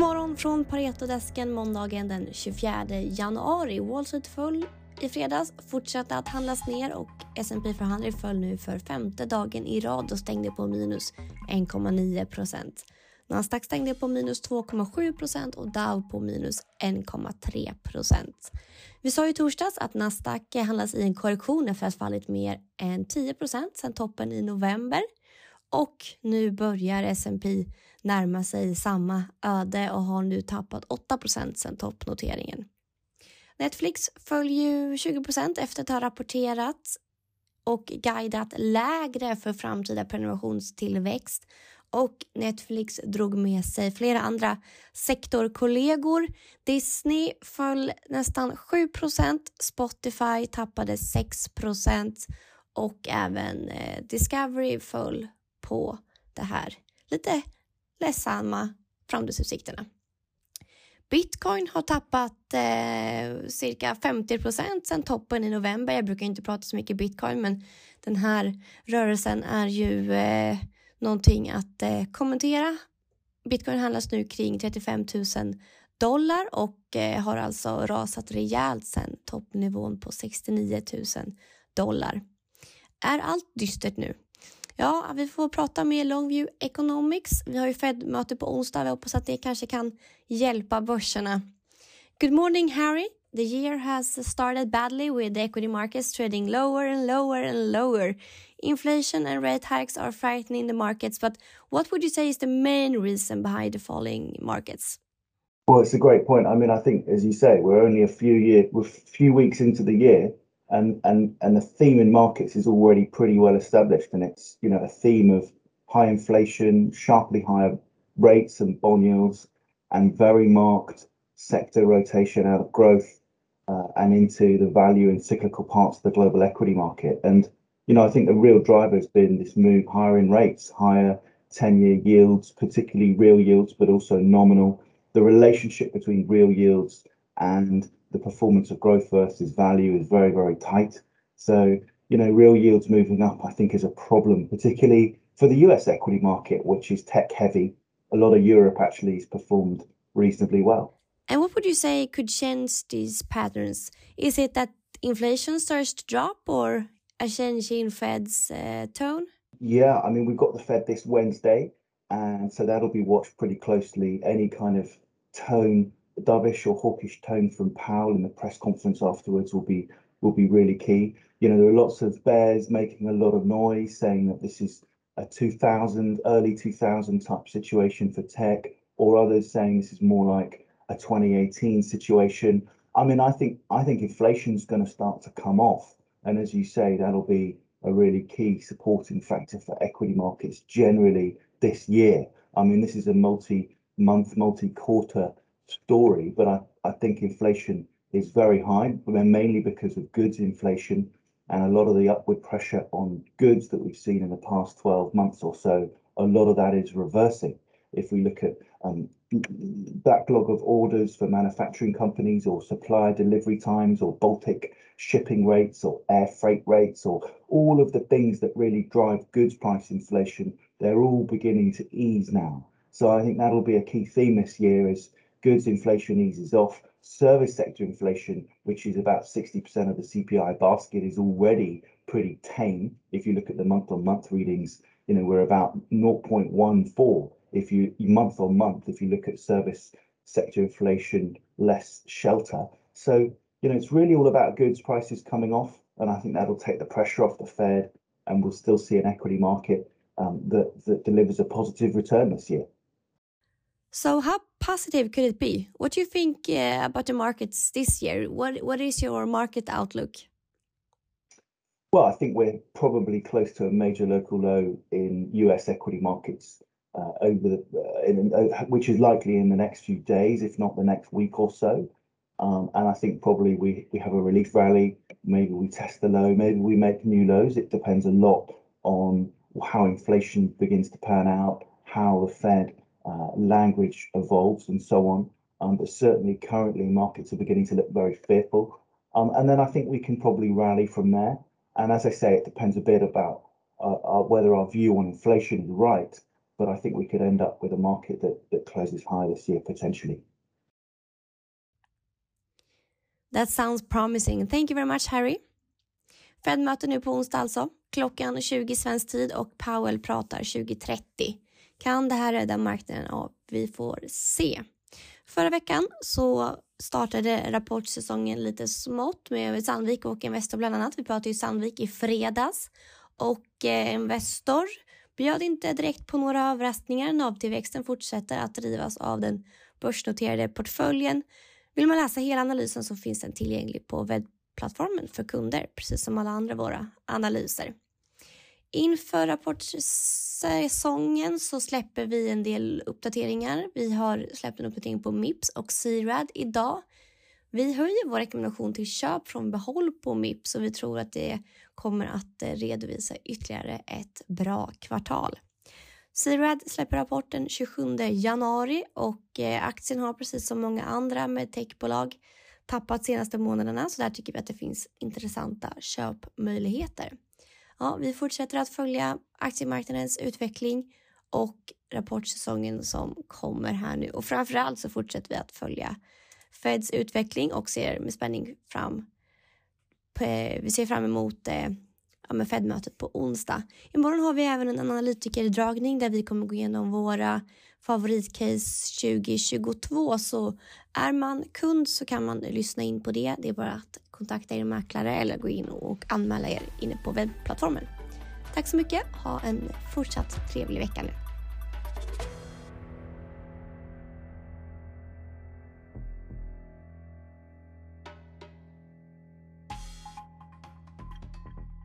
God morgon från Paretodesken måndagen den 24 januari. Wall Street föll i fredags, fortsatte att handlas ner och S&P 500 föll nu för femte dagen i rad och stängde på minus 1,9 procent. Nasdaq stängde på minus 2,7 procent och Dow på minus 1,3 procent. Vi sa i torsdags att Nasdaq handlas i en korrektion efter att ha fallit mer än 10 procent sedan toppen i november. Och nu börjar S&P närma sig samma öde och har nu tappat 8% toppnoteringen. Netflix följer 20% efter att ha rapporterat och guidat lägre för framtida prenumerationstillväxt och Netflix drog med sig flera andra sektorkollegor. Disney föll nästan 7% Spotify tappade 6% och även eh, Discovery föll på det här lite ledsamma framtidsutsikterna. Bitcoin har tappat eh, cirka 50 procent sedan toppen i november. Jag brukar inte prata så mycket bitcoin, men den här rörelsen är ju eh, någonting att eh, kommentera. Bitcoin handlas nu kring 35 000 dollar och eh, har alltså rasat rejält sedan toppnivån på 69 000 dollar. Är allt dystert nu? Ja, vi får prata med Longview Economics. Vi har ju Fed-möte på onsdag. Vi hoppas att det kanske kan hjälpa börserna. Good morning, Harry. The year has started badly with the equity markets trading lower and lower and lower. Inflation and rate hikes are frightening the markets, but what would you say is the main reason behind the falling markets? Well, it's a great point. I mean, I think, as you say, we're only a few year, we're few weeks into the year, and and and the theme in markets is already pretty well established, and it's you know a theme of high inflation, sharply higher rates and bond yields, and very marked sector rotation out of growth uh, and into the value and cyclical parts of the global equity market. And you know, I think the real driver has been this move higher in rates, higher 10-year yields, particularly real yields, but also nominal. The relationship between real yields and the performance of growth versus value is very, very tight. So, you know, real yields moving up, I think, is a problem, particularly for the US equity market, which is tech heavy. A lot of Europe actually has performed reasonably well. And what would you say could change these patterns? Is it that inflation starts to drop or a change in Fed's uh, tone? Yeah, I mean, we've got the Fed this Wednesday, and so that'll be watched pretty closely. Any kind of tone dovish or hawkish tone from Powell in the press conference afterwards will be will be really key. You know, there are lots of bears making a lot of noise, saying that this is a 2000, early 2000 type situation for tech, or others saying this is more like a 2018 situation. I mean, I think I think inflation's going to start to come off, and as you say, that'll be a really key supporting factor for equity markets generally this year. I mean, this is a multi-month, multi-quarter story, but I, I think inflation is very high, mainly because of goods inflation and a lot of the upward pressure on goods that we've seen in the past 12 months or so, a lot of that is reversing. If we look at um, backlog of orders for manufacturing companies or supplier delivery times or Baltic shipping rates or air freight rates or all of the things that really drive goods price inflation, they're all beginning to ease now. So I think that'll be a key theme this year is goods inflation eases off. Service sector inflation, which is about 60% of the CPI basket, is already pretty tame. If you look at the month-on-month readings, you know, we're about 0.14 if you month on month, if you look at service sector inflation, less shelter. So, you know, it's really all about goods prices coming off, and I think that'll take the pressure off the Fed, and we'll still see an equity market um, that that delivers a positive return this year. So, how positive could it be? What do you think uh, about the markets this year? What What is your market outlook? Well, I think we're probably close to a major local low in US equity markets uh, over the, uh, in, uh, which is likely in the next few days, if not the next week or so. Um, and I think probably we, we have a relief rally. Maybe we test the low, maybe we make new lows. It depends a lot on how inflation begins to pan out, how the Fed uh, language evolves and so on. Um, but certainly currently markets are beginning to look very fearful. Um, and then I think we can probably rally from there. And as I say, it depends a bit about uh, uh, whether our view on inflation is right. but I think we could end up with a market that, that closes higher this year potentially. That sounds promising. Thank you very much Harry. Fed möter nu på onsdag alltså. Klockan 20 svensk tid och Powell pratar 2030. Kan det här rädda marknaden? Ja, vi får se. Förra veckan så startade rapportsäsongen lite smått med Sandvik och Investor bland annat. Vi pratade ju Sandvik i fredags och eh, Investor bjöd inte direkt på några överraskningar. NAV-tillväxten fortsätter att drivas av den börsnoterade portföljen. Vill man läsa hela analysen så finns den tillgänglig på webbplattformen för kunder, precis som alla andra våra analyser. Inför rapportsäsongen så släpper vi en del uppdateringar. Vi har släppt en uppdatering på Mips och C-RAD idag. Vi höjer vår rekommendation till köp från behåll på Mips och vi tror att det kommer att eh, redovisa ytterligare ett bra kvartal. C-RAD släpper rapporten 27 januari och eh, aktien har precis som många andra med techbolag tappat senaste månaderna så där tycker vi att det finns intressanta köpmöjligheter. Ja, vi fortsätter att följa aktiemarknadens utveckling och rapportsäsongen som kommer här nu och framförallt så fortsätter vi att följa Feds utveckling och ser med spänning fram eh, vi ser fram emot eh, ja, Fed-mötet på onsdag. Imorgon har vi även en analytikerdragning där vi kommer gå igenom våra favoritcase 2022 så är man kund så kan man lyssna in på det. Det är bara att kontakta er mäklare eller gå in och anmäla er inne på webbplattformen. Tack så mycket. Ha en fortsatt trevlig vecka nu.